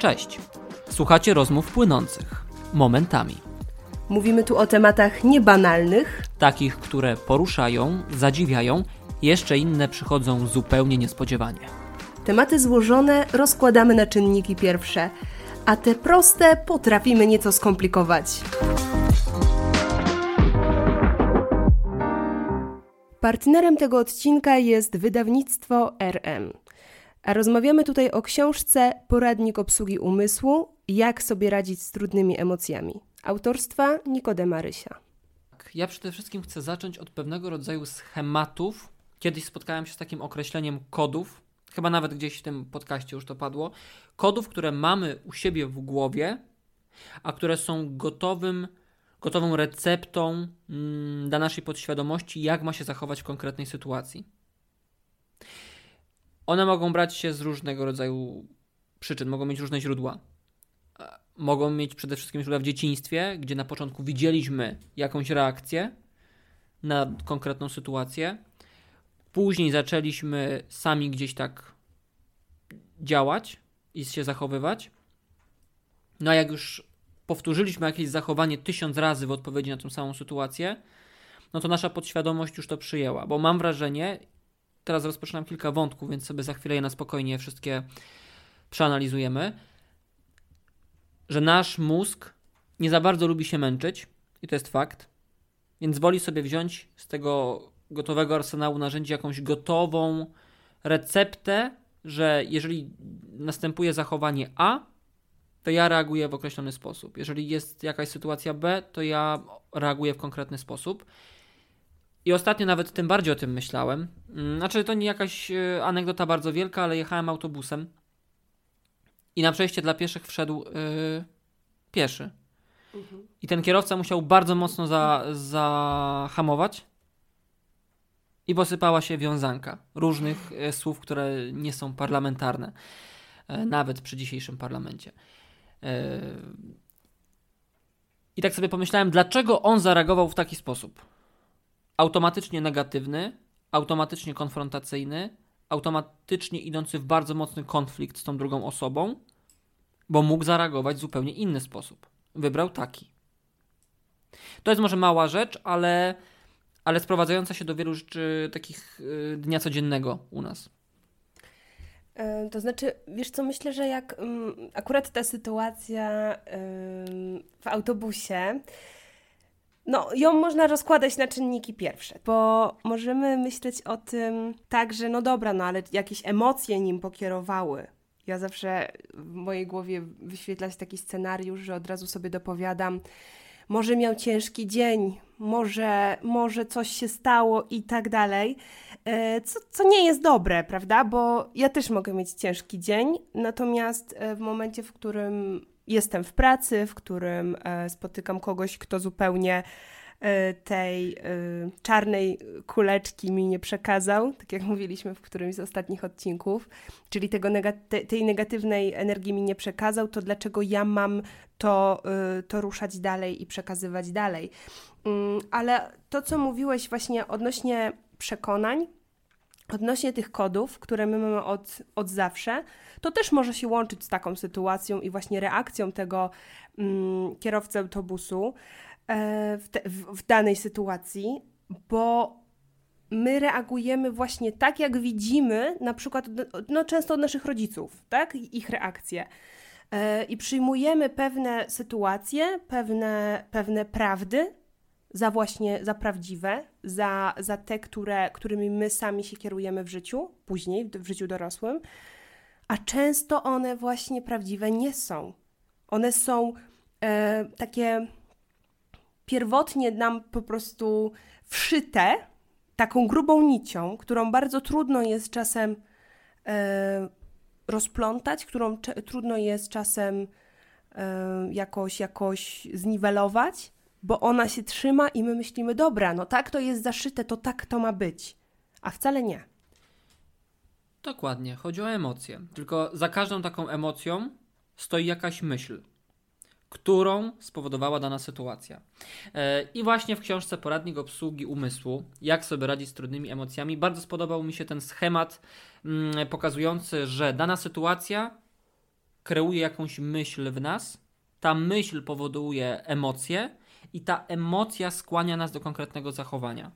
Cześć. Słuchacie rozmów płynących momentami. Mówimy tu o tematach niebanalnych, Takich, które poruszają, zadziwiają, jeszcze inne przychodzą zupełnie niespodziewanie. tematy złożone rozkładamy na czynniki pierwsze, a te proste potrafimy nieco skomplikować. Partnerem tego odcinka jest wydawnictwo RM. A rozmawiamy tutaj o książce Poradnik obsługi umysłu Jak sobie radzić z trudnymi emocjami. Autorstwa Nikodema Rysia. Tak, Ja przede wszystkim chcę zacząć od pewnego rodzaju schematów. Kiedyś spotkałem się z takim określeniem kodów, chyba nawet gdzieś w tym podcaście już to padło. Kodów, które mamy u siebie w głowie, a które są gotowym, gotową receptą mm, dla naszej podświadomości, jak ma się zachować w konkretnej sytuacji. One mogą brać się z różnego rodzaju przyczyn, mogą mieć różne źródła. E, Mogą mieć przede wszystkim źródła w dzieciństwie, gdzie na początku widzieliśmy jakąś reakcję na konkretną sytuację. Później zaczęliśmy sami gdzieś tak działać i się zachowywać. No a jak już powtórzyliśmy jakieś zachowanie tysiąc razy w odpowiedzi na tą samą sytuację, no to nasza podświadomość już to przyjęła. Bo mam wrażenie, teraz rozpoczynam kilka wątków, więc sobie za chwilę je na spokojnie wszystkie przeanalizujemy, że nasz mózg nie za bardzo lubi się męczyć i to jest fakt, więc woli sobie wziąć z tego gotowego arsenału narzędzi jakąś gotową receptę, że jeżeli następuje zachowanie A, to ja reaguję w określony sposób. Jeżeli jest jakaś sytuacja B, to ja reaguję w konkretny sposób. I ostatnio nawet tym bardziej o tym myślałem. Mm, Znaczy, to nie jakaś e, anegdota bardzo wielka, ale jechałem autobusem i na przejście dla pieszych wszedł yy, pieszy. I ten kierowca musiał bardzo mocno za, zahamować i posypała się wiązanka różnych e, słów, które nie są parlamentarne, nawet przy dzisiejszym parlamencie. E, I tak sobie pomyślałem, dlaczego on zareagował w taki sposób? Automatycznie negatywny, automatycznie konfrontacyjny, automatycznie idący w bardzo mocny konflikt z tą drugą osobą, bo mógł zareagować w zupełnie inny sposób. Wybrał taki. To jest może mała rzecz, ale, ale sprowadzająca się do wielu rzeczy takich y, dnia codziennego u nas. E, To znaczy, wiesz co, myślę, że jak mm, akurat ta sytuacja w autobusie, no ją można rozkładać na czynniki pierwsze, bo możemy myśleć o tym tak, że no dobra, no ale jakieś emocje nim pokierowały. Ja zawsze w mojej głowie wyświetla się taki scenariusz, że od razu sobie dopowiadam, może miał ciężki dzień, może, może coś się stało i tak dalej. E, Co, co nie jest dobre, prawda? Bo ja też mogę mieć ciężki dzień, natomiast e, w momencie, w którym jestem w pracy, w którym e, spotykam kogoś, kto zupełnie e, tej e, czarnej kuleczki mi nie przekazał, tak jak mówiliśmy w którymś z ostatnich odcinków, czyli tego nega- te- tej negatywnej energii mi nie przekazał, to dlaczego ja mam to, to ruszać dalej i przekazywać dalej. Mm, Ale to, co mówiłeś właśnie odnośnie przekonań, odnośnie tych kodów, które my mamy od, od zawsze, to też może się łączyć z taką sytuacją i właśnie reakcją tego mm, kierowcy autobusu e, w, te, w, w danej sytuacji, bo my reagujemy właśnie tak, jak widzimy, na przykład no, często od naszych rodziców, tak? Ich reakcje. E, I przyjmujemy pewne sytuacje, pewne, pewne prawdy za właśnie za prawdziwe, za, za te, które, którymi my sami się kierujemy w życiu, później w, życiu dorosłym, a często one właśnie prawdziwe nie są. One są e, takie pierwotnie nam po prostu wszyte taką grubą nicią, którą bardzo trudno jest czasem e, rozplątać, którą trudno jest czasem e, jakoś, jakoś zniwelować, bo ona się trzyma i my myślimy, dobra, no tak to jest zaszyte, to tak to ma być. A wcale nie. Dokładnie, chodzi o emocje. Tylko za każdą taką emocją stoi jakaś myśl, którą spowodowała dana sytuacja. E, I właśnie w książce Poradnik obsługi umysłu, jak sobie radzić z trudnymi emocjami, bardzo spodobał mi się ten schemat mm, pokazujący, że dana sytuacja kreuje jakąś myśl w nas, ta myśl powoduje emocje i ta emocja skłania nas do konkretnego zachowania.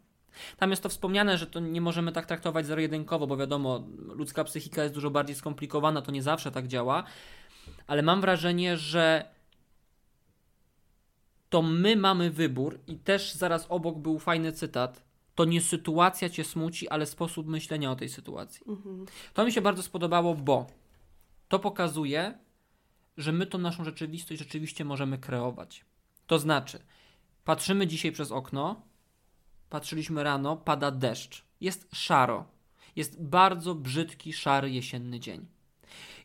Tam jest to wspomniane, że to nie możemy tak traktować zero-jedynkowo, bo wiadomo, ludzka psychika jest dużo bardziej skomplikowana, to nie zawsze tak działa, ale mam wrażenie, że to my mamy wybór i też zaraz obok był fajny cytat. To nie sytuacja cię smuci, ale sposób myślenia o tej sytuacji. Mhm. To mi się bardzo spodobało, bo to pokazuje, że my tą naszą rzeczywistość rzeczywiście możemy kreować. To znaczy, patrzymy dzisiaj przez okno, patrzyliśmy rano, pada deszcz, jest szaro, jest bardzo brzydki, szary jesienny dzień.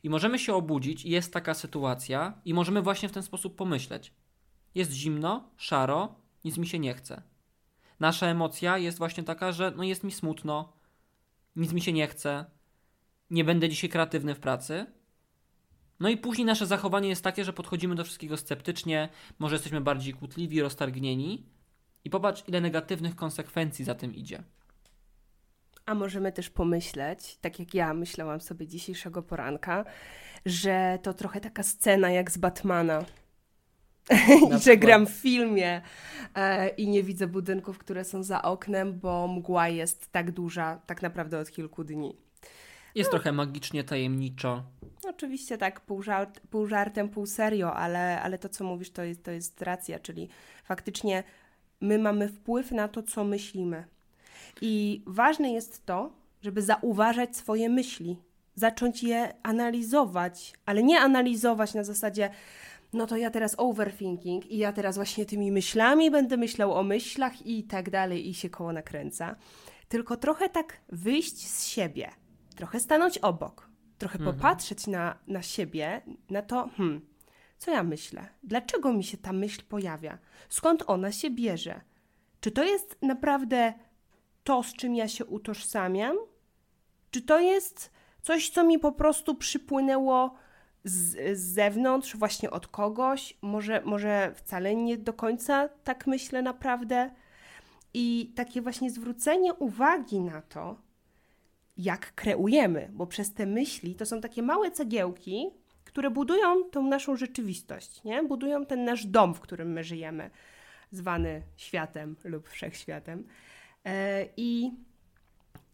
I możemy się obudzić, jest taka sytuacja, i możemy właśnie w ten sposób pomyśleć. Jest zimno, szaro, nic mi się nie chce. Nasza emocja jest właśnie taka, że no jest mi smutno, nic mi się nie chce, nie będę dzisiaj kreatywny w pracy. No i później nasze zachowanie jest takie, że podchodzimy do wszystkiego sceptycznie, może jesteśmy bardziej kłótliwi, roztargnieni. I popatrz, ile negatywnych konsekwencji za tym idzie. A możemy też pomyśleć, tak jak ja myślałam sobie dzisiejszego poranka, że to trochę taka scena jak z Batmana. że gram w filmie e, i nie widzę budynków, które są za oknem, bo mgła jest tak duża, tak naprawdę od kilku dni. Jest no. trochę magicznie, tajemniczo. Oczywiście tak, pół, żart, pół żartem, pół serio, ale, ale to, co mówisz, to jest, to jest racja, czyli faktycznie my mamy wpływ na to, co myślimy. I ważne jest to, żeby zauważać swoje myśli, zacząć je analizować, ale nie analizować na zasadzie, no to ja teraz overthinking i ja teraz właśnie tymi myślami będę myślał o myślach i tak dalej i się koło nakręca. Tylko trochę tak wyjść z siebie, trochę stanąć obok, trochę mhm. popatrzeć na, na siebie, na to, hmm, co ja myślę? Dlaczego mi się ta myśl pojawia? Skąd ona się bierze? Czy to jest naprawdę to, z czym ja się utożsamiam? Czy to jest coś, co mi po prostu przypłynęło z, z zewnątrz, właśnie od kogoś? Może, może wcale nie do końca tak myślę naprawdę? I takie właśnie zwrócenie uwagi na to, jak kreujemy, bo przez te myśli to są takie małe cegiełki, które budują tą naszą rzeczywistość, nie? budują ten nasz dom, w którym my żyjemy, zwany światem lub wszechświatem. E, I,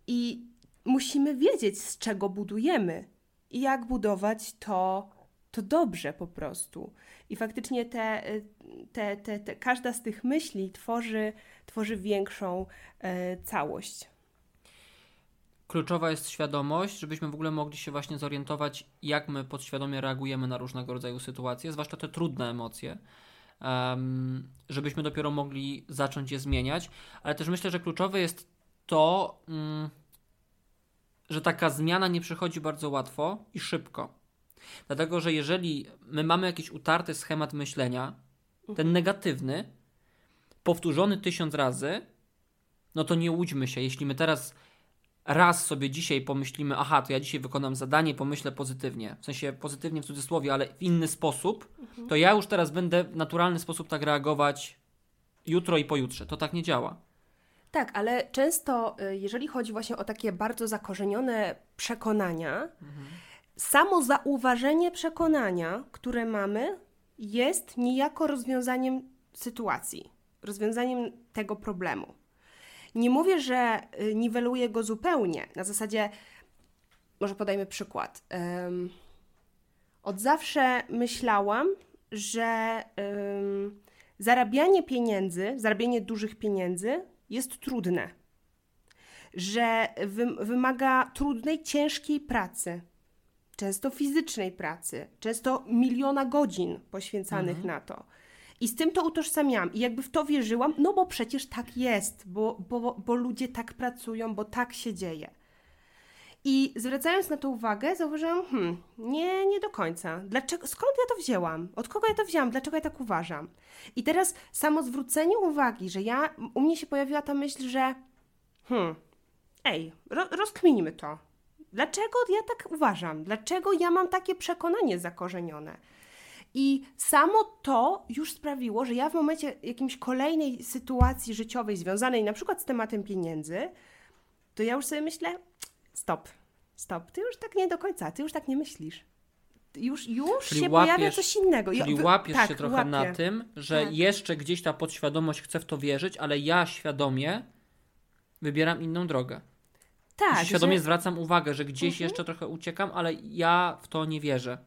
I musimy wiedzieć, z czego budujemy i jak budować to, to dobrze po prostu. I faktycznie te, te, te, te, każda z tych myśli tworzy, tworzy większą e, całość kluczowa jest świadomość, żebyśmy w ogóle mogli się właśnie zorientować, jak my podświadomie reagujemy na różnego rodzaju sytuacje, zwłaszcza te trudne emocje, żebyśmy dopiero mogli zacząć je zmieniać. Ale też myślę, że kluczowe jest to, um, że taka zmiana nie przychodzi bardzo łatwo i szybko. Dlatego, że jeżeli my mamy jakiś utarty schemat myślenia, ten mhm. negatywny, powtórzony tysiąc razy, no to nie łudźmy się. Jeśli my teraz raz sobie dzisiaj pomyślimy, aha, to ja dzisiaj wykonam zadanie, pomyślę pozytywnie, w sensie pozytywnie w cudzysłowie, ale w inny sposób, mhm. to ja już teraz będę w naturalny sposób tak reagować jutro i pojutrze. To tak nie działa. Tak, ale często, y, jeżeli chodzi właśnie o takie bardzo zakorzenione przekonania, mhm. samo zauważenie przekonania, które mamy, jest niejako rozwiązaniem sytuacji, rozwiązaniem tego problemu. Nie mówię, że y, niweluję go zupełnie. Na zasadzie, może podajmy przykład. Um, od zawsze myślałam, że um, zarabianie pieniędzy, zarabianie dużych pieniędzy jest trudne. Że wy, wymaga trudnej, ciężkiej pracy, często fizycznej pracy, często miliona godzin poświęcanych mhm. na to. I z tym to utożsamiałam i jakby w to wierzyłam, no bo przecież tak jest, bo, bo, bo ludzie tak pracują, bo tak się dzieje. I zwracając na to uwagę, zauważyłam, hmm, nie, nie do końca. Dlaczego, skąd ja to wzięłam? Od kogo ja to wzięłam? Dlaczego ja tak uważam? I teraz samo zwrócenie uwagi, że ja, u mnie się pojawiła ta myśl, że hmm, ej, ro, rozkminimy to. Dlaczego ja tak uważam? Dlaczego ja mam takie przekonanie zakorzenione? I samo to już sprawiło, że ja w momencie jakiejś kolejnej sytuacji życiowej związanej na przykład z tematem pieniędzy, to ja już sobie myślę, stop, stop, ty już tak nie do końca, ty już tak nie myślisz. już, już się łapiesz, pojawia coś innego. Czyli łapiesz tak, się trochę łapię. na tym, że tak. jeszcze gdzieś ta podświadomość chce w to wierzyć, ale ja świadomie wybieram inną drogę. Tak. świadomie że... zwracam uwagę, że gdzieś mhm. jeszcze trochę uciekam, ale ja w to nie wierzę.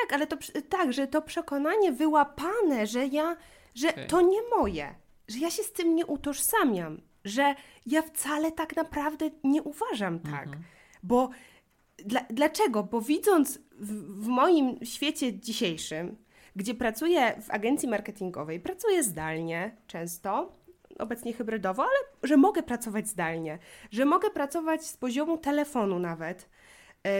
Tak, ale to tak, że to przekonanie wyłapane, że ja, że okay. to nie moje, że ja się z tym nie utożsamiam, że ja wcale tak naprawdę nie uważam tak. Mhm. Bo dla, dlaczego? Bo widząc w, w moim świecie dzisiejszym, gdzie pracuję w agencji marketingowej, pracuję zdalnie często, obecnie hybrydowo, ale że mogę pracować zdalnie, że mogę pracować z poziomu telefonu nawet,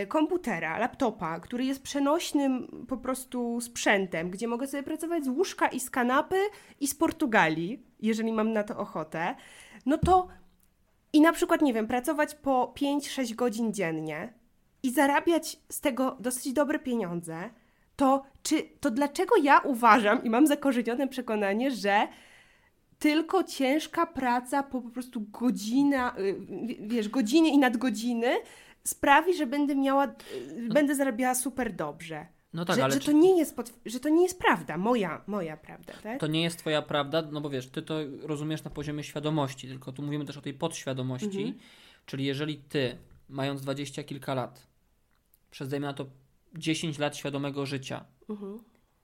komputera, laptopa, który jest przenośnym po prostu sprzętem, gdzie mogę sobie pracować z łóżka i z kanapy i z Portugalii, jeżeli mam na to ochotę, no to i na przykład, nie wiem, pracować po 5-6 godzin dziennie i zarabiać z tego dosyć dobre pieniądze, to czy to dlaczego ja uważam i mam zakorzenione przekonanie, że tylko ciężka praca po, po prostu godzina, y, wiesz, godziny i nadgodziny sprawi, że będę miała, no. będę zarabiała super dobrze. No tak, że, ale że, to nie jest pod, że to nie jest prawda, moja, moja prawda, tak? To nie jest twoja prawda, no bo wiesz, ty to rozumiesz na poziomie świadomości, tylko tu mówimy też o tej podświadomości, mhm. czyli jeżeli ty, mając dwadzieścia kilka lat, przez na to 10 lat świadomego życia, mhm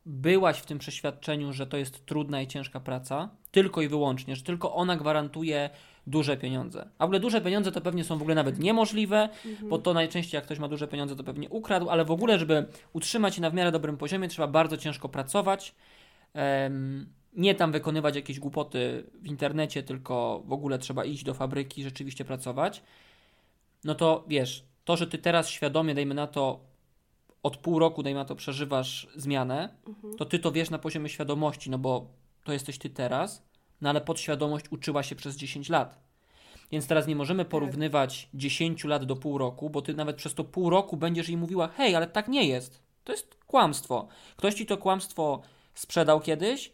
byłaś w tym przeświadczeniu, że to jest trudna i ciężka praca, tylko i wyłącznie, że tylko ona gwarantuje duże pieniądze. A w ogóle duże pieniądze to pewnie są w ogóle nawet niemożliwe, mhm. bo to najczęściej jak ktoś ma duże pieniądze, to pewnie ukradł, ale w ogóle, żeby utrzymać się na w miarę dobrym poziomie, trzeba bardzo ciężko pracować. Um, nie tam wykonywać jakieś głupoty w internecie, tylko w ogóle trzeba iść do fabryki, rzeczywiście pracować. No to wiesz, to, że ty teraz świadomie, dajmy na to, od pół roku, dajmy na to, przeżywasz zmianę, mhm. to ty to wiesz na poziomie świadomości, no bo to jesteś ty teraz, no ale podświadomość uczyła się przez 10 lat. Więc teraz nie możemy tak. porównywać tak. 10 lat do pół roku, bo ty nawet przez to pół roku będziesz jej mówiła: hej, ale tak nie jest. To jest kłamstwo. Ktoś ci to kłamstwo sprzedał kiedyś,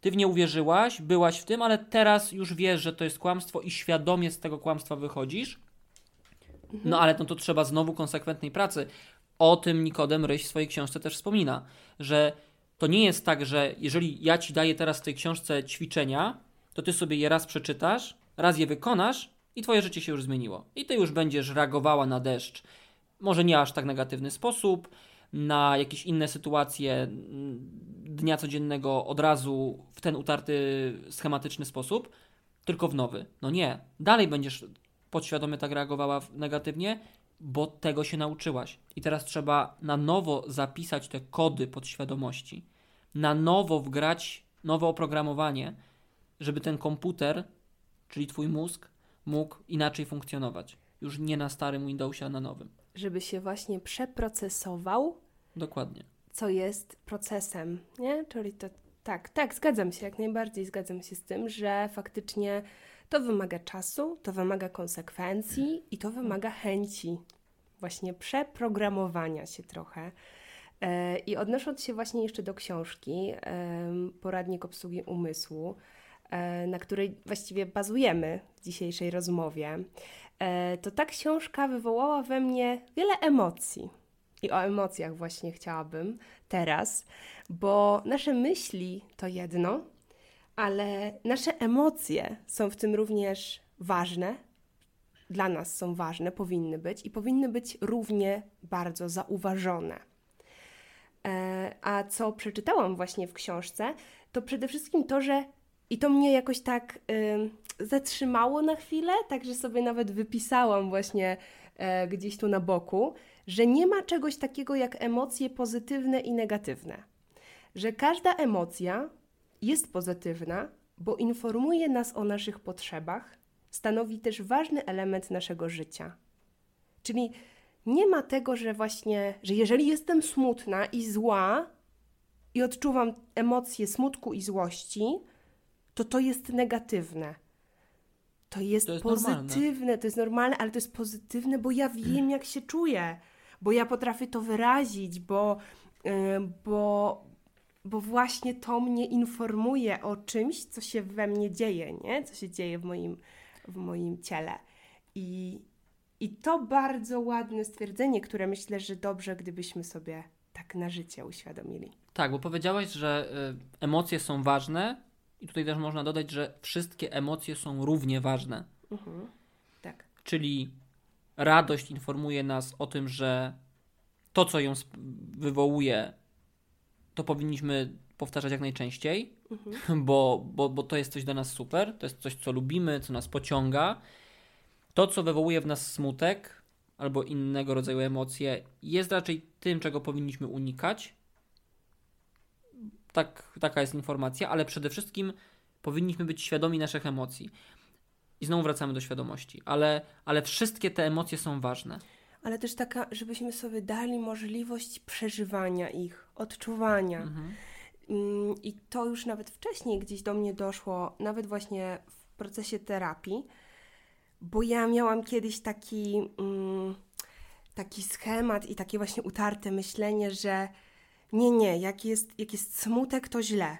ty w nie uwierzyłaś, byłaś w tym, ale teraz już wiesz, że to jest kłamstwo i świadomie z tego kłamstwa wychodzisz. No mhm. ale no to trzeba znowu konsekwentnej pracy. O tym Nikodem Ryś w swojej książce też wspomina, że to nie jest tak, że jeżeli ja ci daję teraz w tej książce ćwiczenia, to ty sobie je raz przeczytasz, raz je wykonasz i twoje życie się już zmieniło. I ty już będziesz reagowała na deszcz, może nie aż tak negatywny sposób, na jakieś inne sytuacje mm, dnia codziennego od razu w ten utarty, schematyczny sposób, tylko w nowy. No nie, dalej będziesz podświadomie tak reagowała negatywnie bo tego się nauczyłaś. I teraz trzeba na nowo zapisać te kody podświadomości, na nowo wgrać nowe oprogramowanie, żeby ten komputer, czyli twój mózg, mógł inaczej funkcjonować. Już nie na starym Windowsie, a na nowym. Żeby się właśnie przeprocesował. Dokładnie. Co jest procesem, nie? Czyli to tak, tak, zgadzam się, jak najbardziej zgadzam się z tym, że faktycznie to wymaga czasu, to wymaga konsekwencji i to wymaga chęci, właśnie przeprogramowania się trochę. E, I odnosząc się właśnie jeszcze do książki Poradnik obsługi umysłu, na której właściwie bazujemy w dzisiejszej rozmowie, e, to ta książka wywołała we mnie wiele emocji. I o emocjach właśnie chciałabym teraz, bo nasze myśli to jedno, ale nasze emocje są w tym również ważne, dla nas są ważne, powinny być i powinny być równie bardzo zauważone. E, a co przeczytałam właśnie w książce, to przede wszystkim to, że i to mnie jakoś tak y, zatrzymało na chwilę, także sobie nawet wypisałam właśnie y, gdzieś tu na boku, że nie ma czegoś takiego jak emocje pozytywne i negatywne. Że każda emocja jest pozytywna, bo informuje nas o naszych potrzebach, stanowi też ważny element naszego życia. Czyli nie ma tego, że właśnie, że jeżeli jestem smutna i zła i odczuwam emocje smutku i złości, to to jest negatywne. To jest, to jest pozytywne, normalne. to jest normalne, ale to jest pozytywne, bo ja wiem, jak się czuję, bo ja potrafię to wyrazić, bo, yy, bo, bo właśnie to mnie informuje o czymś, co się we mnie dzieje, nie? co się dzieje w moim, w moim ciele. I, I to bardzo ładne stwierdzenie, które myślę, że dobrze, gdybyśmy sobie tak na życie uświadomili. Tak, bo powiedziałaś, że y, emocje są ważne i tutaj też można dodać, że wszystkie emocje są równie ważne. Mhm. Tak. Czyli radość informuje nas o tym, że to, co ją wywołuje, to powinniśmy powtarzać jak najczęściej, mhm. bo, bo, bo to jest coś dla nas super, to jest coś, co lubimy, co nas pociąga. To, co wywołuje w nas smutek albo innego rodzaju emocje, jest raczej tym, czego powinniśmy unikać. Tak, taka jest informacja, ale przede wszystkim powinniśmy być świadomi naszych emocji. I znowu wracamy do świadomości, ale, ale wszystkie te emocje są ważne. Ale też taka, żebyśmy sobie dali możliwość przeżywania ich, odczuwania. Mhm. Mm, I to już nawet wcześniej gdzieś do mnie doszło, nawet właśnie w procesie terapii, bo ja miałam kiedyś taki, mm, taki schemat i takie właśnie utarte myślenie, że nie, nie, jak jest, jak jest smutek, to źle.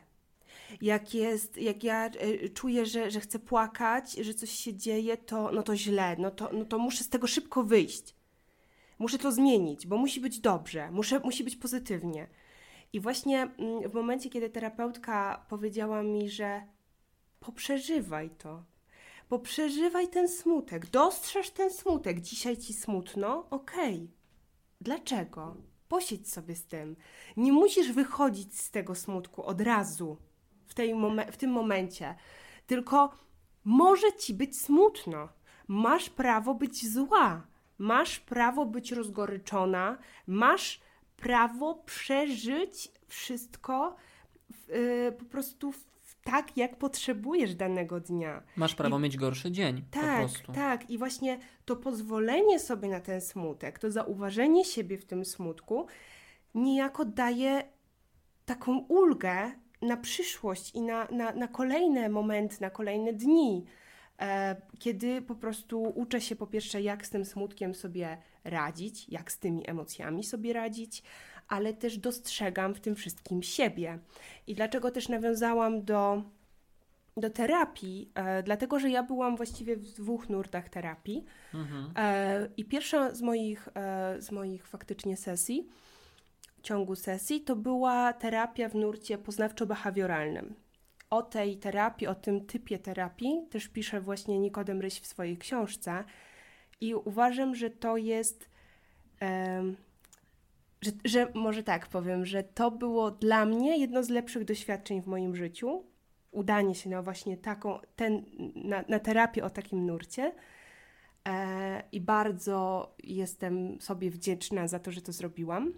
Jak, jest, jak ja y, czuję, że, że chcę płakać, że coś się dzieje, to, no to źle, no to, no to muszę z tego szybko wyjść. Muszę to zmienić, bo musi być dobrze, muszę, musi być pozytywnie. I właśnie mm, w momencie, kiedy terapeutka powiedziała mi, że poprzeżywaj to, poprzeżywaj ten smutek, dostrzeż ten smutek, dzisiaj ci smutno, okej. Okay. Dlaczego? Posiedź sobie z tym. Nie musisz wychodzić z tego smutku od razu, w, tej w tym momencie, tylko może ci być smutno. Masz prawo być zła, masz prawo być rozgoryczona, masz prawo przeżyć wszystko yy, po prostu w, tak, jak potrzebujesz danego dnia. Masz prawo I, mieć gorszy dzień. Tak, tak. I właśnie to pozwolenie sobie na ten smutek, to zauważenie siebie w tym smutku, niejako daje taką ulgę na przyszłość i na, na, na kolejne momenty, na kolejne dni. E, kiedy po prostu uczę się po pierwsze, jak z tym smutkiem sobie radzić, jak z tymi emocjami sobie radzić, ale też dostrzegam w tym wszystkim siebie. I dlaczego też nawiązałam do, do terapii? E, dlatego, że ja byłam właściwie w dwóch nurtach terapii. Mhm. E, I pierwsza z moich, e, z moich faktycznie sesji, ciągu sesji, to była terapia w nurcie poznawczo-behawioralnym o tej terapii, o tym typie terapii też pisze właśnie Nikodem Ryś w swojej książce i uważam, że to jest, um, że, że może tak powiem, że to było dla mnie jedno z lepszych doświadczeń w moim życiu, udanie się na właśnie taką, ten, na, na terapię o takim nurcie. E, i bardzo jestem sobie wdzięczna za to, że to zrobiłam,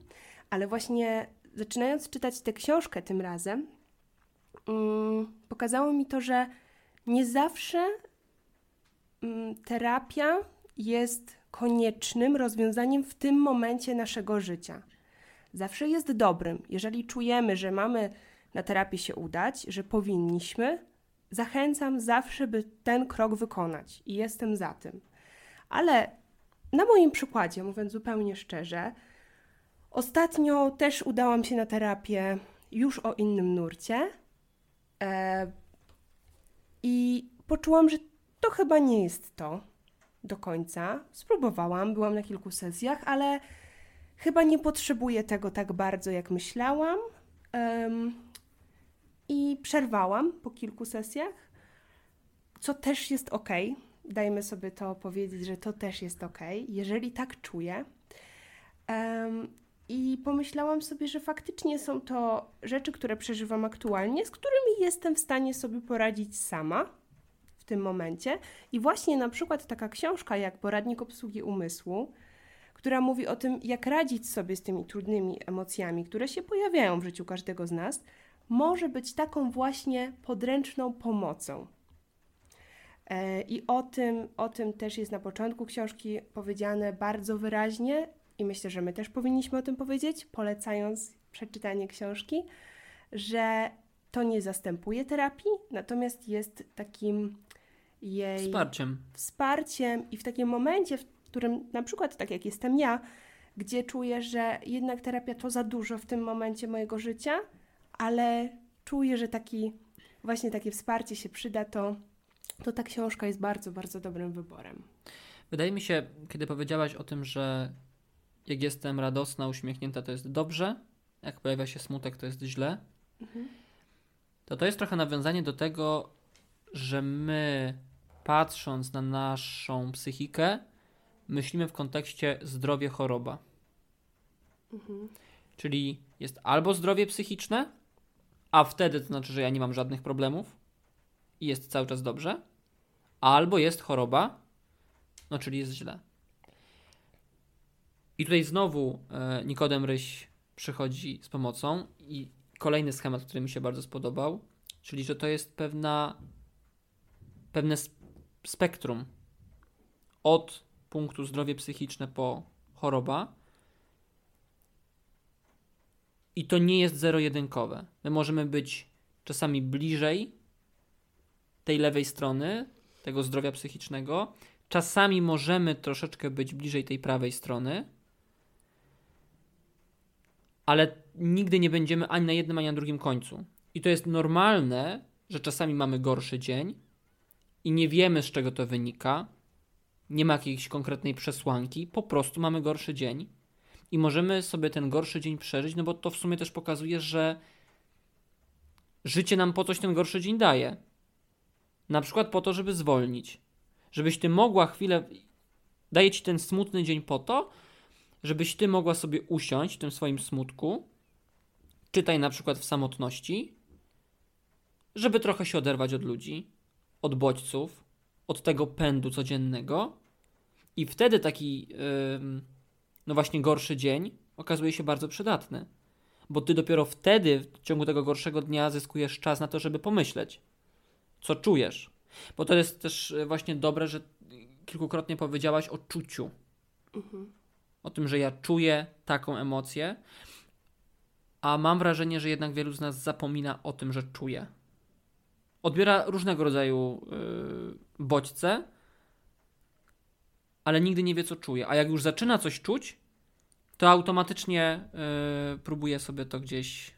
ale właśnie zaczynając czytać tę książkę tym razem, um, pokazało mi to, że nie zawsze um, terapia jest koniecznym rozwiązaniem w tym momencie naszego życia. Zawsze jest dobrym. Jeżeli czujemy, że mamy na terapię się udać, że powinniśmy, zachęcam zawsze, by ten krok wykonać i jestem za tym. Ale na moim przykładzie, mówiąc zupełnie szczerze, ostatnio też udałam się na terapię już o innym nurcie E, I poczułam, że to chyba nie jest to do końca. Spróbowałam, byłam na kilku sesjach, ale chyba nie potrzebuję tego tak bardzo, jak myślałam. I przerwałam po kilku sesjach, co też jest ok. Dajmy sobie to powiedzieć, że to też jest ok, jeżeli tak czuję. I pomyślałam sobie, że faktycznie są to rzeczy, które przeżywam aktualnie, z którymi jestem w stanie sobie poradzić sama tym momencie. I właśnie na przykład taka książka jak Poradnik obsługi umysłu, która mówi o tym, jak radzić sobie z tymi trudnymi emocjami, które się pojawiają w życiu każdego z nas, może być taką właśnie podręczną pomocą. E, I o tym, o tym też jest na początku książki powiedziane bardzo wyraźnie i myślę, że my też powinniśmy o tym powiedzieć, polecając przeczytanie książki, że to nie zastępuje terapii, natomiast jest takim jej wsparciem. Wsparciem i w takim momencie, w którym na przykład tak jak jestem ja, gdzie czuję, że jednak terapia to za dużo w tym momencie mojego życia, ale czuję, że taki właśnie takie wsparcie się przyda, to, to ta książka jest bardzo, bardzo dobrym wyborem. Wydaje mi się, kiedy powiedziałaś o tym, że jak jestem radosna, uśmiechnięta, to jest dobrze, jak pojawia się smutek, to jest źle, to to jest trochę nawiązanie do tego, że my patrząc na naszą psychikę, myślimy w kontekście zdrowie, choroba. Czyli jest albo zdrowie psychiczne, a wtedy to znaczy, że ja nie mam żadnych problemów i jest cały czas dobrze, albo jest choroba, no czyli jest źle. I tutaj znowu e, Nikodem Ryś przychodzi z pomocą i kolejny schemat, który mi się bardzo spodobał, czyli że to jest pewna pewne spektrum od punktu zdrowie psychiczne po choroba. I to nie jest zero-jedynkowe. My możemy być czasami bliżej tej lewej strony, tego zdrowia psychicznego. Czasami możemy troszeczkę być bliżej tej prawej strony, ale nigdy nie będziemy ani na jednym, ani na drugim końcu. I to jest normalne, że czasami mamy gorszy dzień i nie wiemy, z czego to wynika. Nie ma jakiejś konkretnej przesłanki, po prostu mamy gorszy dzień i możemy sobie ten gorszy dzień przeżyć, no bo to w sumie też pokazuje, że życie nam po coś ten gorszy dzień daje. Na przykład po to, żeby zwolnić. Żebyś ty mogła chwilę. Daje ci ten smutny dzień po to, żebyś ty mogła sobie usiąść w tym swoim smutku. Czytaj na przykład w samotności, żeby trochę się oderwać od ludzi, od bodźców, od tego pędu codziennego. I wtedy taki, no właśnie, gorszy dzień okazuje się bardzo przydatny. Bo ty dopiero wtedy, w ciągu tego gorszego dnia, zyskujesz czas na to, żeby pomyśleć, co czujesz. Bo to jest też e, właśnie dobre, że kilkukrotnie powiedziałaś o czuciu. Mhm. O tym, że ja czuję taką emocję, a mam wrażenie, że jednak wielu z nas zapomina o tym, że czuje odbiera różnego rodzaju yy, bodźce, ale nigdy nie wie, co czuje. A jak już zaczyna coś czuć, to automatycznie yy, próbuje sobie to gdzieś,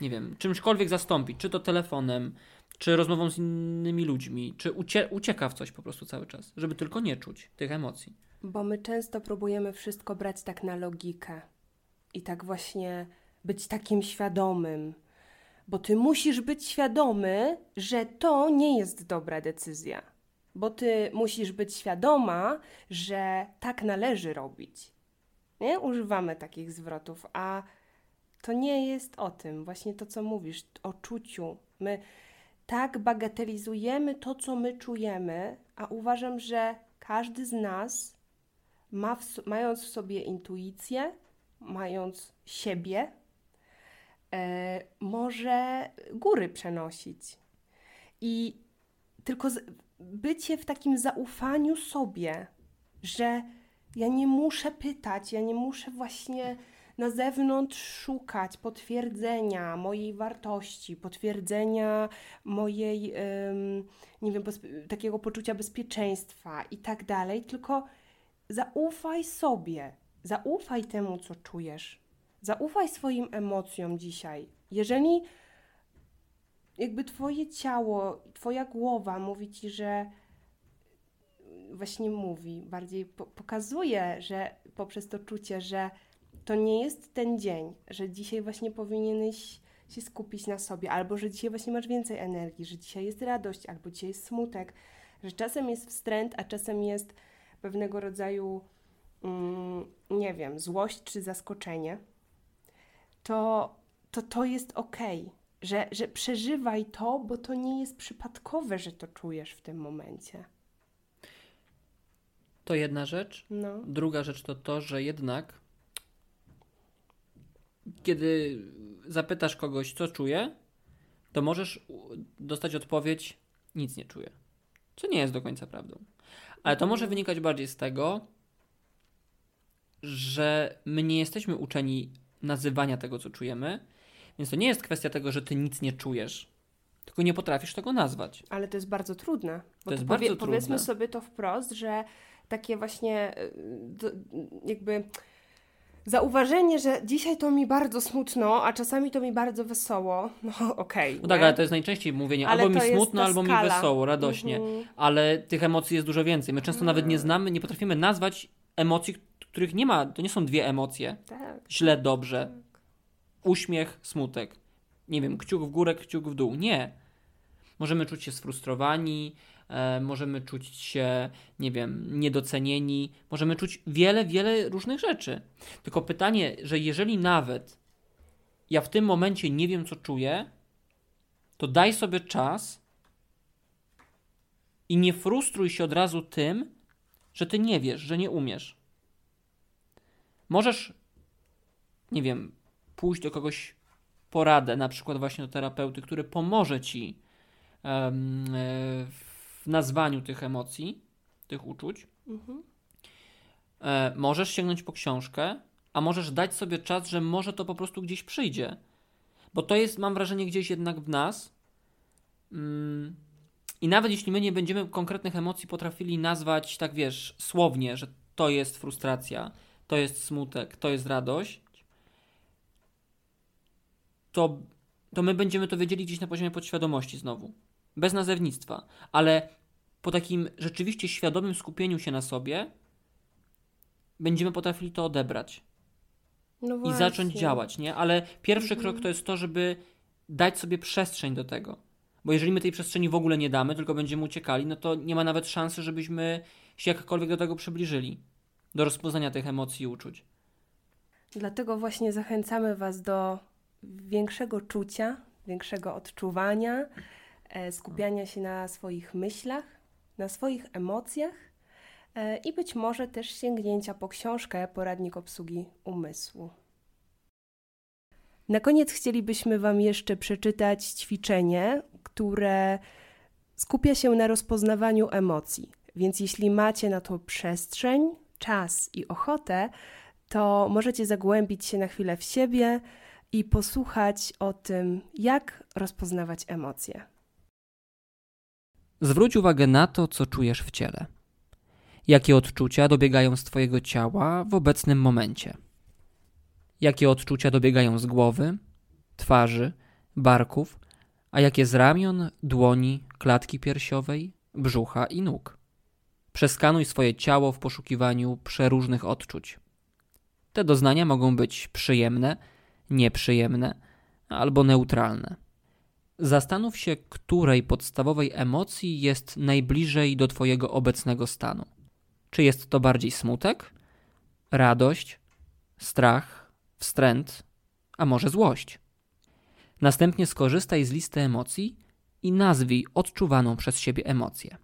nie wiem, czymśkolwiek zastąpić. Czy to telefonem, czy rozmową z innymi ludźmi, czy ucie ucieka w coś po prostu cały czas, żeby tylko nie czuć tych emocji. Bo my często próbujemy wszystko brać tak na logikę i tak właśnie być takim świadomym bo ty musisz być świadomy, że to nie jest dobra decyzja. Bo ty musisz być świadoma, że tak należy robić. Nie? Używamy takich zwrotów, a to nie jest o tym, właśnie to, co mówisz, o czuciu. My tak bagatelizujemy to, co my czujemy, a uważam, że każdy z nas, ma w, mając w sobie intuicję, mając siebie, może góry przenosić. I tylko z, bycie w takim zaufaniu sobie, że ja nie muszę pytać, ja nie muszę właśnie na zewnątrz szukać potwierdzenia mojej wartości, potwierdzenia mojej, nie wiem, takiego poczucia bezpieczeństwa i tak dalej, tylko zaufaj sobie, zaufaj temu, co czujesz. Zaufaj swoim emocjom dzisiaj. Jeżeli jakby Twoje ciało, Twoja głowa mówi Ci, że właśnie mówi, bardziej po pokazuje, że poprzez to czucie, że to nie jest ten dzień, że dzisiaj właśnie powinieneś się skupić na sobie, albo że dzisiaj właśnie masz więcej energii, że dzisiaj jest radość, albo dzisiaj jest smutek, że czasem jest wstręt, a czasem jest pewnego rodzaju, mm, nie wiem, złość czy zaskoczenie to to, to jest okej, okay, że, że przeżywaj to, bo to nie jest przypadkowe, że to czujesz w tym momencie. To jedna rzecz. No. Druga rzecz to to, że jednak kiedy zapytasz kogoś, co czuje, to możesz dostać odpowiedź, nic nie czuję. Co nie jest do końca prawdą. Ale to może wynikać bardziej z tego, że my nie jesteśmy uczeni nazywania tego, co czujemy. Więc to nie jest kwestia tego, że ty nic nie czujesz, tylko nie potrafisz tego nazwać. Ale to jest bardzo trudne. to jest to bardzo trudne. Powiedzmy sobie to wprost, że takie właśnie y, jakby zauważenie, że dzisiaj to mi bardzo smutno, a czasami to mi bardzo wesoło, no okej. Okay, no tak, ale to jest najczęściej mówienie ale albo mi smutno, albo skala. mi wesoło, radośnie, mm -hmm. ale tych emocji jest dużo więcej. My często mm. nawet nie znamy, nie potrafimy nazwać emocji, których nie ma, to nie są dwie emocje. Tak. Źle, dobrze. Tak. uśmiech, smutek. Nie wiem, kciuk w górę, kciuk w dół. Nie. Możemy czuć się sfrustrowani, e, możemy czuć się, nie wiem, niedocenieni, możemy czuć wiele, wiele różnych rzeczy. Tylko pytanie, że jeżeli nawet ja w tym momencie nie wiem, co czuję, to daj sobie czas i nie frustruj się od razu tym, że ty nie wiesz, że nie umiesz. Możesz, nie wiem, pójść do kogoś poradę, na przykład właśnie do terapeuty, który pomoże ci um, w nazwaniu tych emocji, tych uczuć. Mhm. E, możesz sięgnąć po książkę, a możesz dać sobie czas, że może to po prostu gdzieś przyjdzie. Bo to jest, mam wrażenie, gdzieś jednak w nas. Mm, I nawet jeśli my nie będziemy konkretnych emocji potrafili nazwać, tak wiesz, słownie, że to jest frustracja, to jest smutek, to jest radość, to, to my będziemy to wiedzieli gdzieś na poziomie podświadomości znowu. Bez nazewnictwa. Ale po takim rzeczywiście świadomym skupieniu się na sobie, będziemy potrafili to odebrać. No I zacząć działać, nie? Ale pierwszy mhm. krok to jest to, żeby dać sobie przestrzeń do tego. Bo jeżeli my tej przestrzeni w ogóle nie damy, tylko będziemy uciekali, no to nie ma nawet szansy, żebyśmy się jakkolwiek do tego przybliżyli. Do rozpoznania tych emocji i uczuć. Dlatego właśnie zachęcamy Was do większego czucia, większego odczuwania, e, skupiania się na swoich myślach, na swoich emocjach e, i być może też sięgnięcia po książkę Poradnik obsługi umysłu. Na koniec chcielibyśmy Wam jeszcze przeczytać ćwiczenie, które skupia się na rozpoznawaniu emocji. Więc jeśli macie na to przestrzeń, czas i ochotę, to możecie zagłębić się na chwilę w siebie i posłuchać o tym, jak rozpoznawać emocje. Zwróć uwagę na to, co czujesz w ciele. Jakie odczucia dobiegają z Twojego ciała w obecnym momencie? Jakie odczucia dobiegają z głowy, twarzy, barków, a jakie z ramion, dłoni, klatki piersiowej, brzucha i nóg? Przeskanuj swoje ciało w poszukiwaniu przeróżnych odczuć. Te doznania mogą być przyjemne, nieprzyjemne albo neutralne. Zastanów się, której podstawowej emocji jest najbliżej do Twojego obecnego stanu. Czy jest to bardziej smutek, radość, strach, wstręt, a może złość? Następnie skorzystaj z listy emocji i nazwij odczuwaną przez siebie emocję.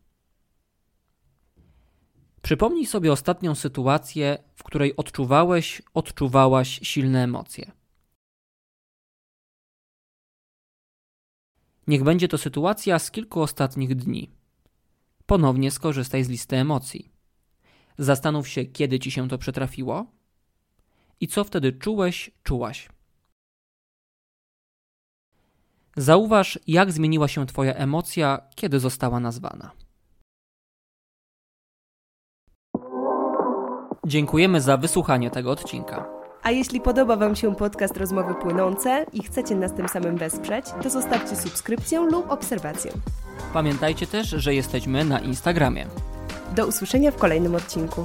Przypomnij sobie ostatnią sytuację, w której odczuwałeś, odczuwałaś silne emocje. Niech będzie to sytuacja z kilku ostatnich dni. Ponownie skorzystaj z listy emocji. Zastanów się, kiedy ci się to przetrafiło i co wtedy czułeś, czułaś. Zauważ, jak zmieniła się Twoja emocja, kiedy została nazwana. Dziękujemy za wysłuchanie tego odcinka. A jeśli podoba Wam się podcast Rozmowy Płynące i chcecie nas tym samym wesprzeć, to zostawcie subskrypcję lub obserwację. Pamiętajcie też, że jesteśmy na Instagramie. Do usłyszenia w kolejnym odcinku.